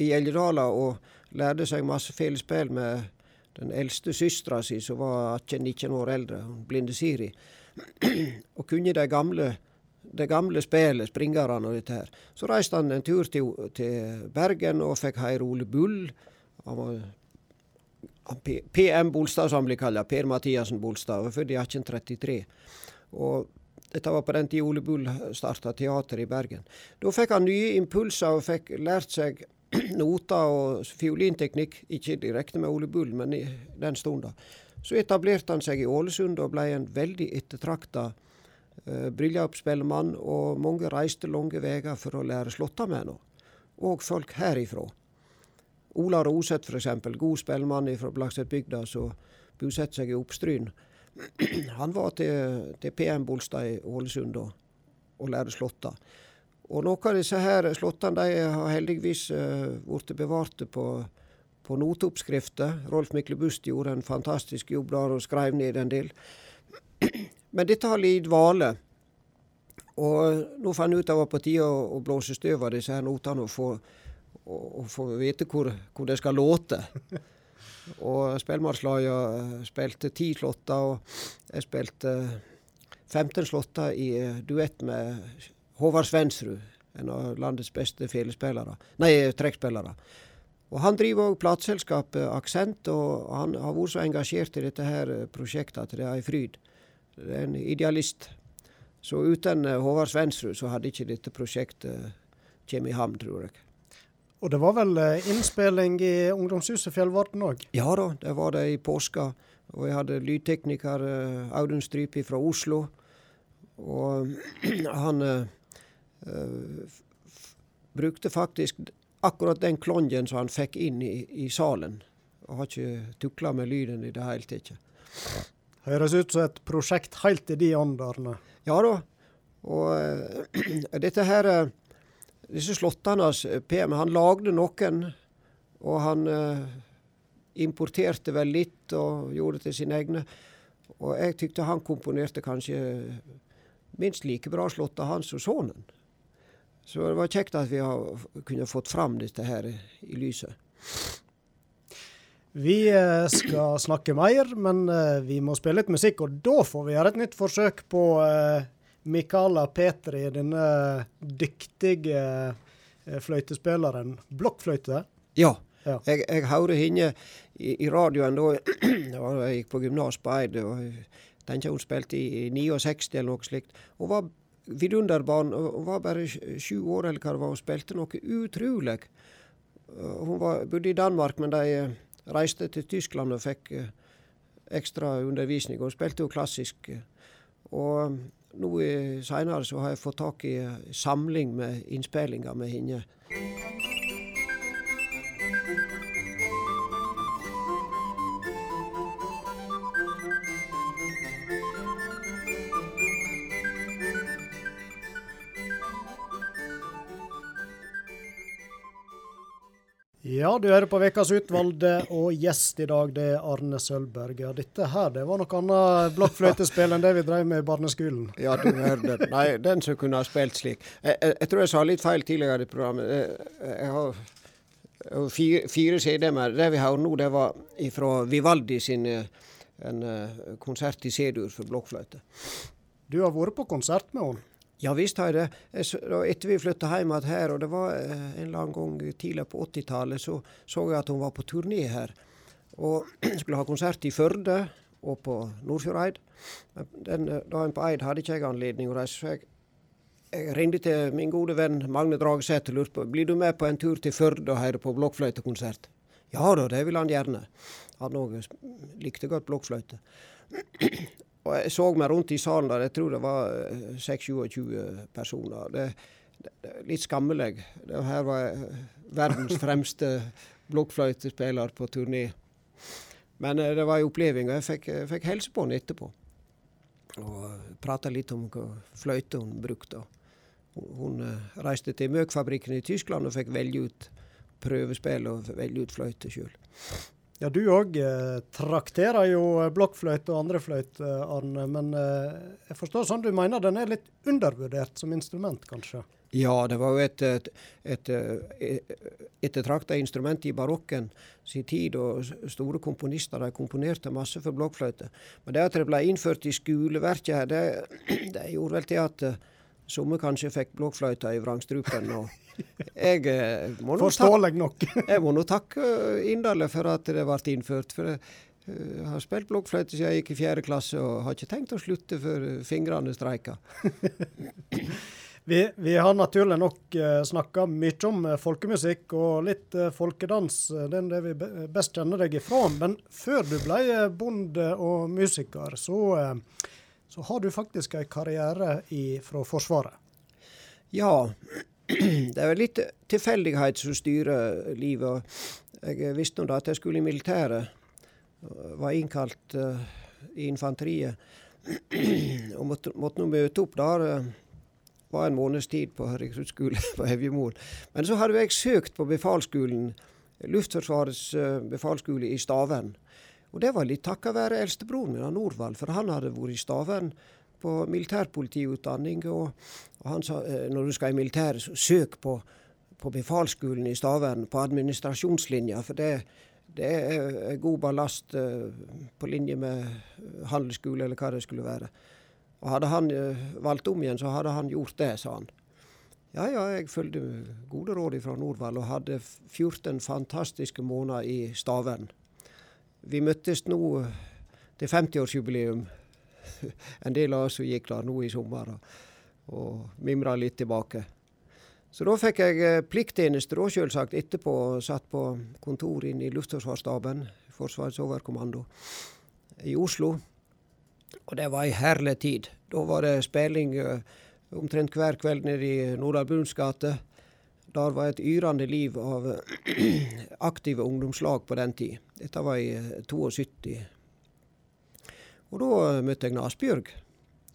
i Eldedala og lærte seg masse fellesspill med den eldste søstera si, som var 18-19 år eldre, blinde Siri. og kunne de gamle, det gamle spillet, springerne og dette her. Så reiste han en tur til, til Bergen og fikk høre Ole Bull. Han var PM Bolstad, som han ble kalt. Per Mathiassen Bolstad. Født i 1833. Og dette var på den tida Ole Bull starta teater i Bergen. Da fikk han nye impulser og fikk lært seg noter og fiolinteknikk, ikke direkte med Ole Bull, men i den stunda. Så etablerte han seg i Ålesund og ble en veldig ettertrakta uh, bryllupsspellemann, og mange reiste lange veier for å lære slåtta med han. Og folk herifra. Ola Roseth f.eks., god spellemann fra Blakstadbygda som bosetter seg i Oppstryn. Han var til, til PM Bolstad i Ålesund og, og lærte slåtta. Og noen av disse her slåttene har heldigvis uh, blitt bevarte på, på noteoppskrifter. Rolf Myklebust gjorde en fantastisk jobb der og skrev ned en del. Men dette har lidd dvale. Og nå fant jeg ut at det var på tide å, å blåse støv av disse her notene og få, få vite hvor, hvor det skal låte. Og Spellemannslaget spilte ti slåtter, og jeg spilte 15 slåtter i eh, duett med Håvard Svensrud, en av landets beste felespillere, nei, trekkspillere. Og Han driver òg plateselskapet Aksent, og han har vært så engasjert i dette her eh, prosjektet at det er en fryd. Det er en idealist. Så uten eh, Håvard Svensrud så hadde ikke dette prosjektet kommet i havn, tror jeg. Og det var vel eh, innspilling i ungdomshuset Fjellvarden òg? Ja da, det var det i påska. Og jeg hadde lydtekniker uh, Audun Strypi fra Oslo. Og han uh, brukte faktisk akkurat den klongen som han fikk inn i, i salen. Og har ikke tukla med lyden i det hele tatt. Høres ut som et prosjekt helt i de åndene. Ja da. Og uh, dette her disse slåttene hans, eh, PM, han lagde noen, og han eh, importerte vel litt og gjorde det til sine egne. Og jeg tykte han komponerte kanskje minst like bra slåtter, hans som sønnen. Så det var kjekt at vi har kunne fått fram dette her i lyset. Vi eh, skal snakke mer, men eh, vi må spille litt musikk. Og da får vi gjøre et nytt forsøk på Mikaela Petri, denne dyktige eh, fløytespilleren. Blokkfløyte? Ja. ja. Jeg, jeg hørte henne i, i, radioen da jeg gikk på gymnas på Eid. Jeg tenker hun spilte i, i 69 eller noe slikt. Hun var vidunderbarn. Hun var bare sju år eller hva det var. og spilte noe utrolig. Hun var, bodde i Danmark, men de reiste til Tyskland og fikk ekstra undervisning. Hun spilte jo klassisk. Og nå seinere så har jeg fått tak i samling med innspillinger med henne. Ja, du hører på Ukas utvalgte, og gjest i dag det er Arne Sølberg. Ja, dette her det var noe annet blokkfløytespill enn det vi drev med i barneskolen. Ja, du hørte. Nei, den som kunne ha spilt slik. Jeg, jeg, jeg, tror jeg sa litt feil tidligere i programmet. Jeg, har fire, fire CD-er. Det vi har nå, det var fra Vivaldi sin en konsert i C-dur for blokkfløyte. Du har vært på konsert med henne? Ja visst har jeg det. Etter vi flytta hjem igjen her, og det var eh, en eller annen gang tidlig på 80-tallet, så så jeg at hun var på turné her. Og skulle ha konsert i Førde og på Nordfjordeid. Den eh, dagen på Eid hadde ikke jeg anledning å reise. så jeg jeg ringte til min gode venn Magne Dragesæter og lurte på blir du med på en tur til Førde og høre på blokkfløytekonsert. Ja da, det ville han gjerne. Han òg likte godt blokkfløyte. Og jeg så meg rundt i salen der, jeg tror det var 26-27 eh, personer. Det, det, litt skammelig. Det her var jeg verdens fremste blokkfløytespiller på turné. Men eh, det var en oppleving, og jeg fikk, jeg fikk helse på henne etterpå. Og prata litt om hva fløyte hun brukte. Hun reiste til Møkfabrikken i Tyskland og fikk velge ut prøvespill og velge ut fløyte sjøl. Ja, du òg eh, trakterer jo blokkfløyte og andre fløyte, Arne. Men eh, jeg forstår sånn du mener den er litt undervurdert som instrument, kanskje? Ja, det var jo et, et, et, et ettertrakta instrument i barokken sin tid, og store komponister de komponerte masse for blokkfløyte. Men det at det ble innført i skoleverket det, det gjorde vel til at uh, Somme kanskje fikk blokkfløyta i vrangstrupen. jeg eh, må Forståelig nok. jeg må nå takke eh, inderlig for at det ble innført. for jeg eh, har spilt blokkfløyte siden jeg gikk i fjerde klasse, og har ikke tenkt å slutte før fingrene streiker. vi, vi, har naturlig nok snakka mye om folkemusikk og litt folkedans. Det er det vi best kjenner deg ifra. Men før du ble bonde og musiker, så, så har du faktisk en karriere i, fra Forsvaret. Ja, det er litt tilfeldighet som styrer livet. Jeg visste nå at jeg skulle i militæret. Var innkalt uh, i infanteriet. og måtte, måtte nå møte opp der. Uh, var en måneds tid på rekruttskole på Evjemoen. Men så hadde jeg søkt på befalsskolen, Luftforsvarets uh, befalsskole i Stavern. Og det var litt takka være eldstebroren min, Norvald, for han hadde vært i Stavern på militærpolitiutdanning. Og, han sa eh, når du skal i militæret, søk på, på befalsskolen i Stavern, på administrasjonslinja. For det, det er god ballast uh, på linje med handelsskole, eller hva det skulle være. Og Hadde han uh, valgt om igjen, så hadde han gjort det, sa han. Ja, ja, jeg fulgte gode råd fra Norvald og hadde 14 fantastiske måneder i Stavern. Vi møttes nå til 50-årsjubileum en del av oss som gikk der nå i sommer og, og mimra litt tilbake. Så da fikk jeg eh, plikttjeneste da selvsagt etterpå. Satt på kontor inne i Luftforsvarsstaben, Forsvarets overkommando, i Oslo. Og det var ei herlig tid. Da var det spilling uh, omtrent hver kveld nede i Nordahl Bunns gate. Der var et yrende liv av aktive ungdomslag på den tid. Dette var i 72. Og da eh, møtte jeg Asbjørg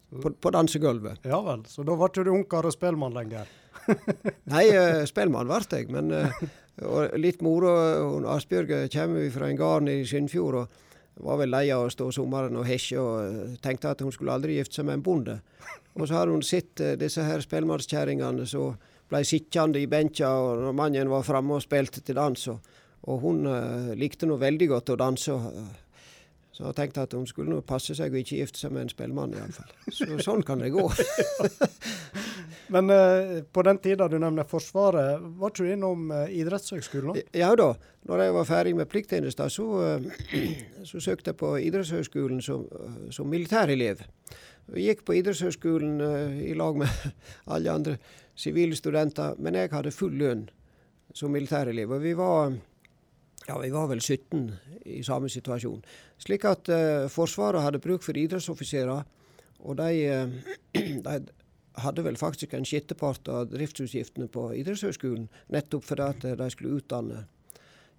på, på dansegulvet. Ja vel, så da ble du ungkar og spellemann lenger? Nei, uh, spellemann ble jeg, men uh, litt moro. Asbjørg kommer fra en gård i Sunnfjord og var vel lei av å stå sommeren og hesje og tenkte at hun skulle aldri gifte seg med en bonde. Og så har hun sett disse her spellemannskjerringene som ble sittende i benka når mannen var framme og spilte til dans. Og, og hun likte nå veldig godt å danse. og så jeg tenkte at hun skulle nå passe seg og ikke gifte seg med en spellemann, iallfall. Så sånn kan det gå. Men uh, på den tida du nevner Forsvaret, var ikke du innom uh, idrettshøgskolen? Ja da. Når jeg var ferdig med plikttjenesten, så, uh, så, søkte jeg på idrettshøgskolen som, som militærelev. Jeg gikk på idrettshøgskolen i lag med alle andre sivile studenter, men jeg hadde full lønn. som militærelev. Og vi var, ja, vi var vel 17 i samme situasjon. Slik at uh, Forsvaret hadde bruk for idrettsoffiserer, og de, uh, de hadde vel faktisk en sjettepart av driftsutgiftene på idrettshøgskolen, nettopp fordi at de skulle utdanne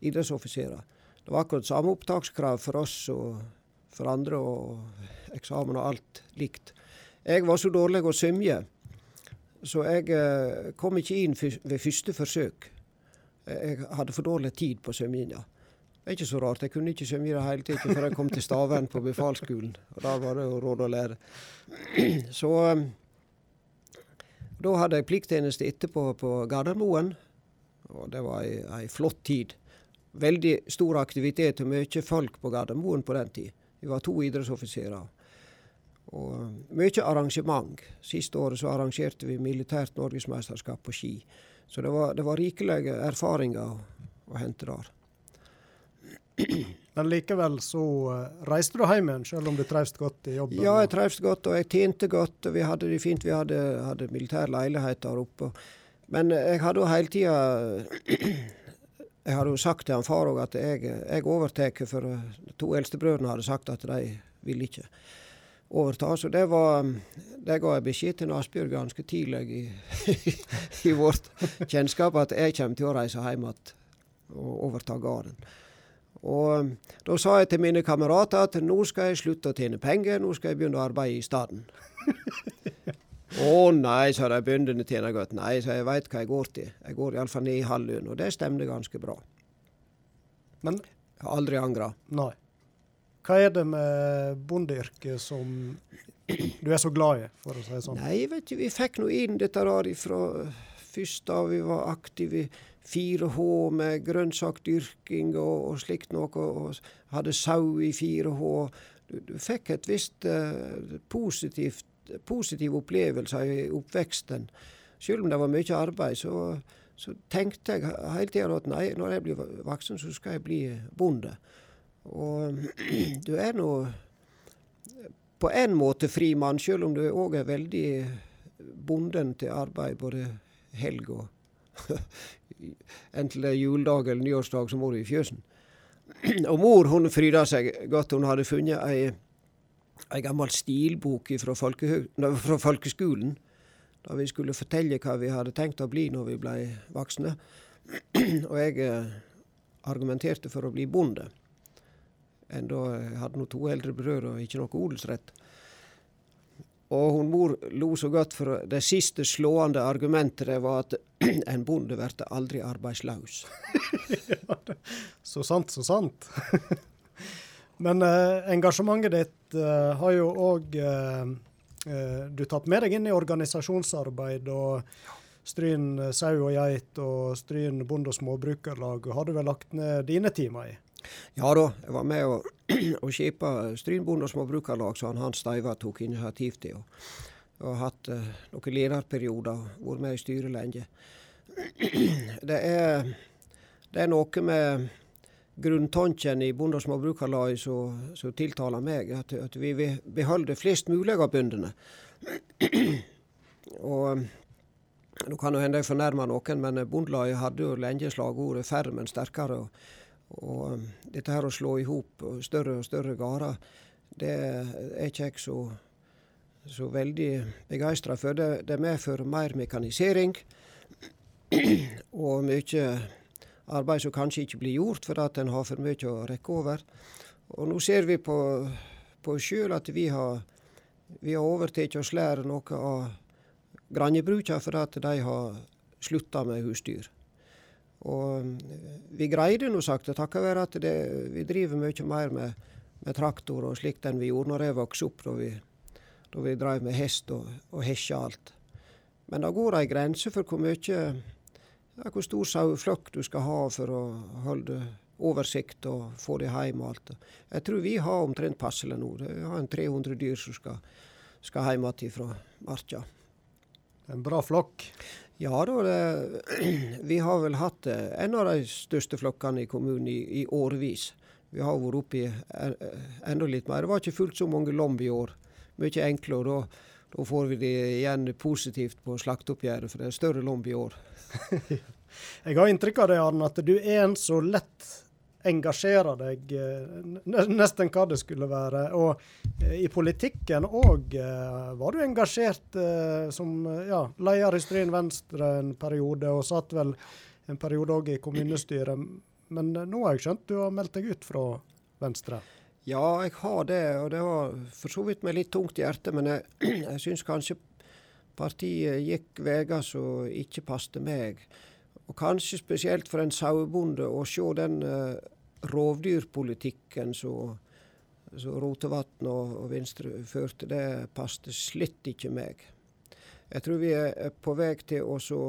idrettsoffiserer. Det var akkurat samme opptakskrav for oss og for andre, og eksamen og alt likt. Jeg var så dårlig å svømme, så jeg eh, kom ikke inn ved første forsøk. Jeg hadde for dårlig tid på svømminga. Det er ikke så rart. Jeg kunne ikke svømme i det hele tatt før jeg kom til Stavern på befalsskolen. Og Da var det jo råd å lære. Så eh, da hadde jeg plikttjeneste etterpå på Gardermoen, og det var ei, ei flott tid. Veldig stor aktivitet og mye folk på Gardermoen på den tid. Vi var to idrettsoffiserer. Og mye arrangement. Siste året så arrangerte vi militært norgesmesterskap på ski. Så det var, det var rikelige erfaringer å, hente der. Men likevel så uh, reiste du hjem igjen, selv om du trivdes godt i jobben? Ja, jeg trivdes godt, og jeg tjente godt. og Vi hadde det fint. Vi hadde, hadde militær leilighet der oppe. Men jeg hadde jo hele tida Jeg hadde jo sagt til han far òg at jeg, jeg overtar, for de to eldstebrødrene hadde sagt at de ville ikke overta. Så det var det ga jeg beskjed til Asbjørg ganske tidlig i, i vårt kjennskap, at jeg kommer til å reise hjem igjen og overta gården. Og da sa jeg til mine kamerater at nå skal jeg slutte å tjene penger, nå skal jeg begynne å arbeide i staden. Å nei, sa de, bøndene tjener godt. Nei, så jeg, veit hva jeg går til. Jeg går iallfall ned i halv lønn, og det stemte ganske bra. Men Jeg har aldri angra. nei. Hva er det med bondeyrket som du er så glad i, for å si det sånn? Nei, vet du, vi fikk nå inn dette der fra først da vi var aktive i 4H med grønnsakdyrking og, og slikt noe, og hadde sau i 4H. Du, du fikk et visst uh, positivt, positiv opplevelse i oppveksten. Selv om det var mye arbeid, så, så tenkte jeg hele tida at nei, når jeg blir voksen, så skal jeg bli bonde. Og du er nå på en måte fri mann, selv om du òg er veldig bonden til arbeid både helg og Enten det er juledag eller nyårsdag, så må du i fjøsen. Og mor hun fryda seg godt. Hun hadde funnet ei, ei gammel stilbok fra, fra folkeskolen. Da vi skulle fortelle hva vi hadde tenkt å bli når vi ble voksne. Og jeg eh, argumenterte for å bli bonde. Enda jeg hadde nå to eldre brødre og ikke noe odelsrett. Og hun mor lo så godt, for det siste slående argumentet det var at en bonde blir aldri arbeidsløs. så sant, så sant. Men eh, engasjementet ditt eh, har jo òg eh, eh, du tatt med deg inn i organisasjonsarbeid. og Stryn eh, sau og geit og Stryn bonde- og småbrukerlag har du vel lagt ned dine timer i? Ja da, jeg var med og, og skipa Stryn og småbrukarlag, som Hans Steiva tok initiativ til. Og, og hatt uh, noen lederperioder, vært med i styret lenge. Det er, det er noe med grunntanken i Bonde- og småbrukarlaget som tiltaler meg. At, at vi vil beholde flest mulig av bøndene. og nå kan det hende jeg fornærmer noen, men Bondelaget hadde jo lenge slagordet 'færre, men sterkere'. Og, og um, dette her å slå i hop større og større gårder, det er ikke jeg så, så veldig begeistra for. Det, det medfører mer mekanisering og mye arbeid som kanskje ikke blir gjort fordi at en har for mye å rekke over. Og nå ser vi på, på sjøl at vi har, vi har overtatt oss lære noe av grannebruka fordi at de har slutta med husdyr. Og eh, vi greide nå sakte, takket være at det, vi driver mye mer med, med, traktor og slikt enn vi gjorde når jeg vokste opp, da vi, da vi drev med hest og, og hesja alt. Men det går ei grense for hvor mye ja, hvor stor saueflokk du skal ha for å holde oversikt og få det hjem og alt. Jeg tror vi har omtrent passelig nå. Vi har en 300 dyr som skal, skal hjem igjen fra marka. En bra flokk? Ja da, vi har vel hatt eh, en av de største flokkene i kommunen i, i årevis. Vi har vært oppe i enda litt mer. Det var ikke fullt så mange lomb i år. Mye enklere. Og, da får vi det igjen positivt på slakteoppgjøret, for det er større lomb i år. jeg har inntrykk av det, Arne, at du er en så lett engasjerer deg eh, nesten hva det skulle være. Og eh, i politikken òg eh, var du engasjert som ja, leder i Stryn Venstre en periode, og satt vel en periode òg i kommunestyret. Men nå har jeg skjønt du har meldt deg ut fra Venstre? Ja, jeg har det, og det var for så vidt med litt tungt i hjertet. Men jeg, jeg syns kanskje partiet gikk veier som ikke passet meg. Og kanskje spesielt for en sauebonde å se den uh, rovdyrpolitikken som Rotevatn og, og Venstre førte, det passet slett ikke meg. Jeg tror vi er på vei til å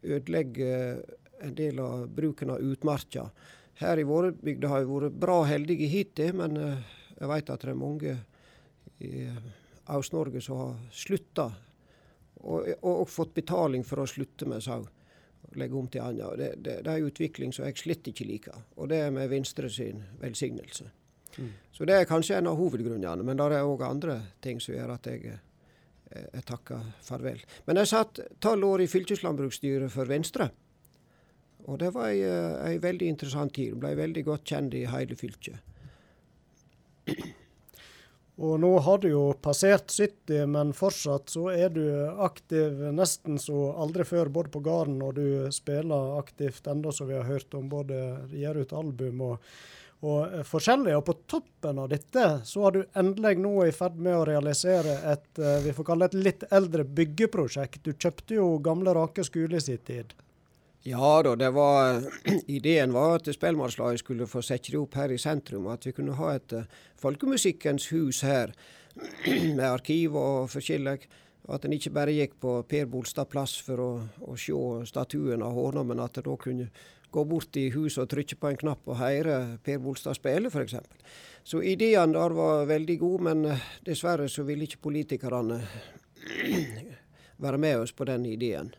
ødelegge en del av bruken av utmarka. Her i våre bygder har vi vært bra heldige hittil, men uh, jeg vet at det er mange i Aust-Norge som har slutta, og, og, og fått betaling for å slutte med sau legge om til annet. Det, det, det, er en utvikling som jeg slett ikke liker. Og det er med Venstre sin velsignelse. Mm. Så det er kanskje en av hovedgrunnene. Men det er òg andre ting som gjør at jeg, eh, jeg takker farvel. Men jeg satt tolv år i fylkeslandbruksstyret for Venstre. Og det var ei, ei veldig interessant tid. Ble veldig godt kjent i hele fylket. Og nå har du jo passert 70, men fortsatt så er du aktiv nesten så aldri før, både på gården og du spiller aktivt enda som vi har hørt om, både gir ut album og, og forskjellig. Og på toppen av dette så har du endelig nå i ferd med å realisere et eh, vi får kalle et litt eldre byggeprosjekt. Du kjøpte jo gamle Rake skole i sin tid. Ja da, det var ideen var at Spellemannslaget skulle få sette det opp her i sentrum. At vi kunne ha et uh, folkemusikkens hus her, med arkiv og forskjellig. At en ikke bare gikk på Per Bolstad plass for å, å se statuen av Håna, men at en da kunne gå bort i huset og trykke på en knapp og høre Per Bolstad spille, f.eks. Så ideen der var veldig god, men uh, dessverre så ville ikke politikerne være med oss på den ideen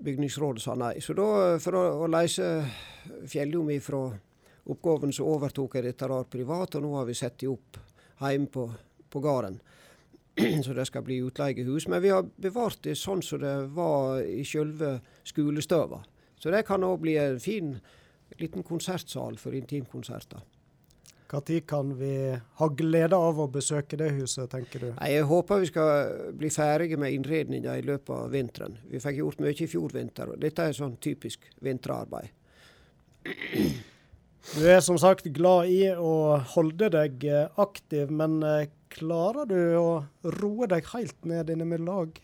bygningsrådet sa nei. Så da, for å, å løse Fjelljom ifra oppgaven, så overtok jeg dette der privat, og nå har vi satt det opp hjemme på, på gården. Så det skal bli utleiehus. Men vi har bevart det sånn som det var i sjølve skolestøva. Så det kan òg bli en fin liten konsertsal for intimkonserter. Når kan vi ha glede av å besøke det huset, tenker du? Jeg håper vi skal bli ferdige med innredninga i løpet av vinteren. Vi fikk gjort mye i fjor vinter, og dette er sånn typisk vinterarbeid. Du er som sagt glad i å holde deg eh, aktiv, men eh, klarer du å roe deg helt ned innimellom lag?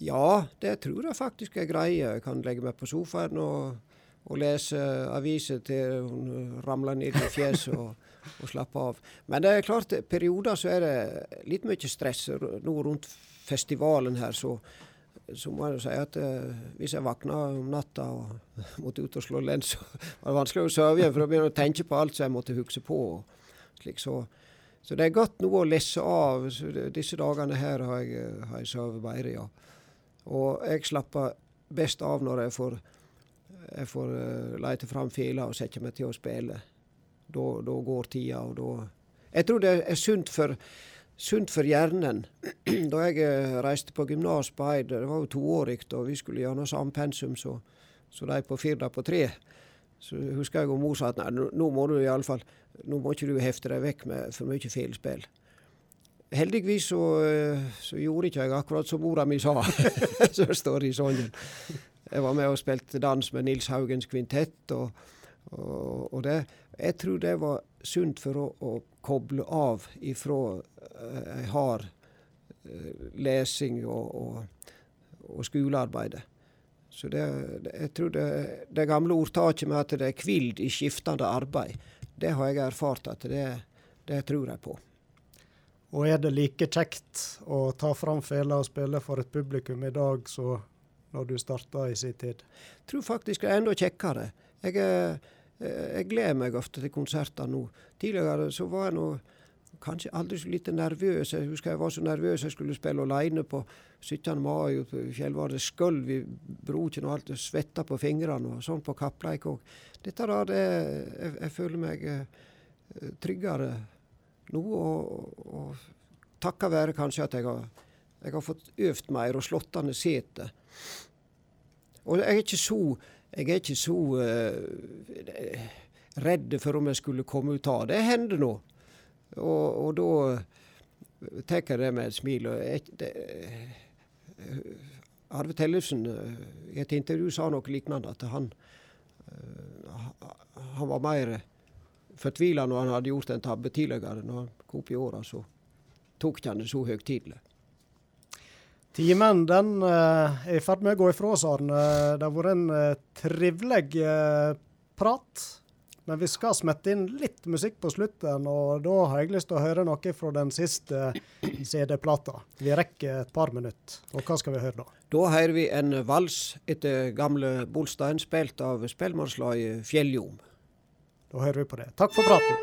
Ja, det tror jeg faktisk jeg greier. Jeg kan legge meg på sofaen og og lese aviser til hun ramler ned i fjeset og, og slapper av. Men det er klart, perioder så er det litt mye stress. Nå rundt festivalen her så, så må jeg si at eh, hvis jeg våkna om natta og måtte ut og slå lens, så var det vanskelig å sove igjen, for jeg å tenke på alt som jeg måtte huske på. Slik, så, så, det er godt noe å lesse av. disse dagene her har jeg, har jeg sovet bedre, ja. Og jeg slapper best av når jeg får jeg får uh, lete fram fela og sette meg til å spille. Da, da går tida, og da Jeg tror det er sunt for, sunt for hjernen. da jeg uh, reiste på gymnas på Eid, det var jo toårig, og vi skulle gjøre noe samme pensum som de på Firda på tre. Så husker jeg og mor sa at nei, nå må du iallfall Nå må ikke du hefte deg vekk med for mye feilspill. Heldigvis så, eh, så, gjorde ikke jeg akkurat som mora mi sa, så står i sangen. Jeg var med og spilte dans med Nils Haugens kvintett. Og, og, og det, jeg tror det var sunt for å, å koble av ifra ei har hard uh, lesing og, og, og skolearbeidet. Så det, jeg tror det, det gamle ordtaket med at det er kvild i skiftende arbeid, det har jeg erfart at det, det tror jeg på. Og er det like kjekt å ta fram fela og spille for et publikum i dag så når du starta i sin tid? Jeg tror faktisk det er enda kjekkere. Jeg, eh, jeg gleder meg ofte til konserter nå. Tidligere så var jeg nå kanskje aldri så lite nervøs. Jeg husker jeg var så nervøs jeg skulle spille alene på 17. mai på Fjellvardet. Skølv i broken og alt. Svetta på fingrene og sånn på Kappleik òg. Dette da, det, jeg, jeg føler meg eh, tryggere nå og, og takket være kanskje at jeg har, jeg har fått øvd mer og slått an setet. Og jeg er ikke så, jeg er ikke så uh, redd for om jeg skulle komme ut av det. Det hender nå. Og, og da tar jeg det med et smil. Og jeg, det, Arve Tellefsen i et intervju sa noe lignende, at han, han var mer fortvila når han hadde gjort en tabbe tidligere. Når han kom opp i åra, så tok han det så høytidelig. Timen den uh, er i ferd med å gå ifra oss, Arne. Det har vært en uh, trivelig uh, prat. Men vi skal smette inn litt musikk på slutten, og da har jeg lyst til å høre noe fra den siste CD-plata. Vi rekker et par minutter. Og hva skal vi høre da? Da hører vi en vals etter gamle Bolstein, spilt av spellemannslaget Fjelljom. Da hører vi på det. Takk for praten.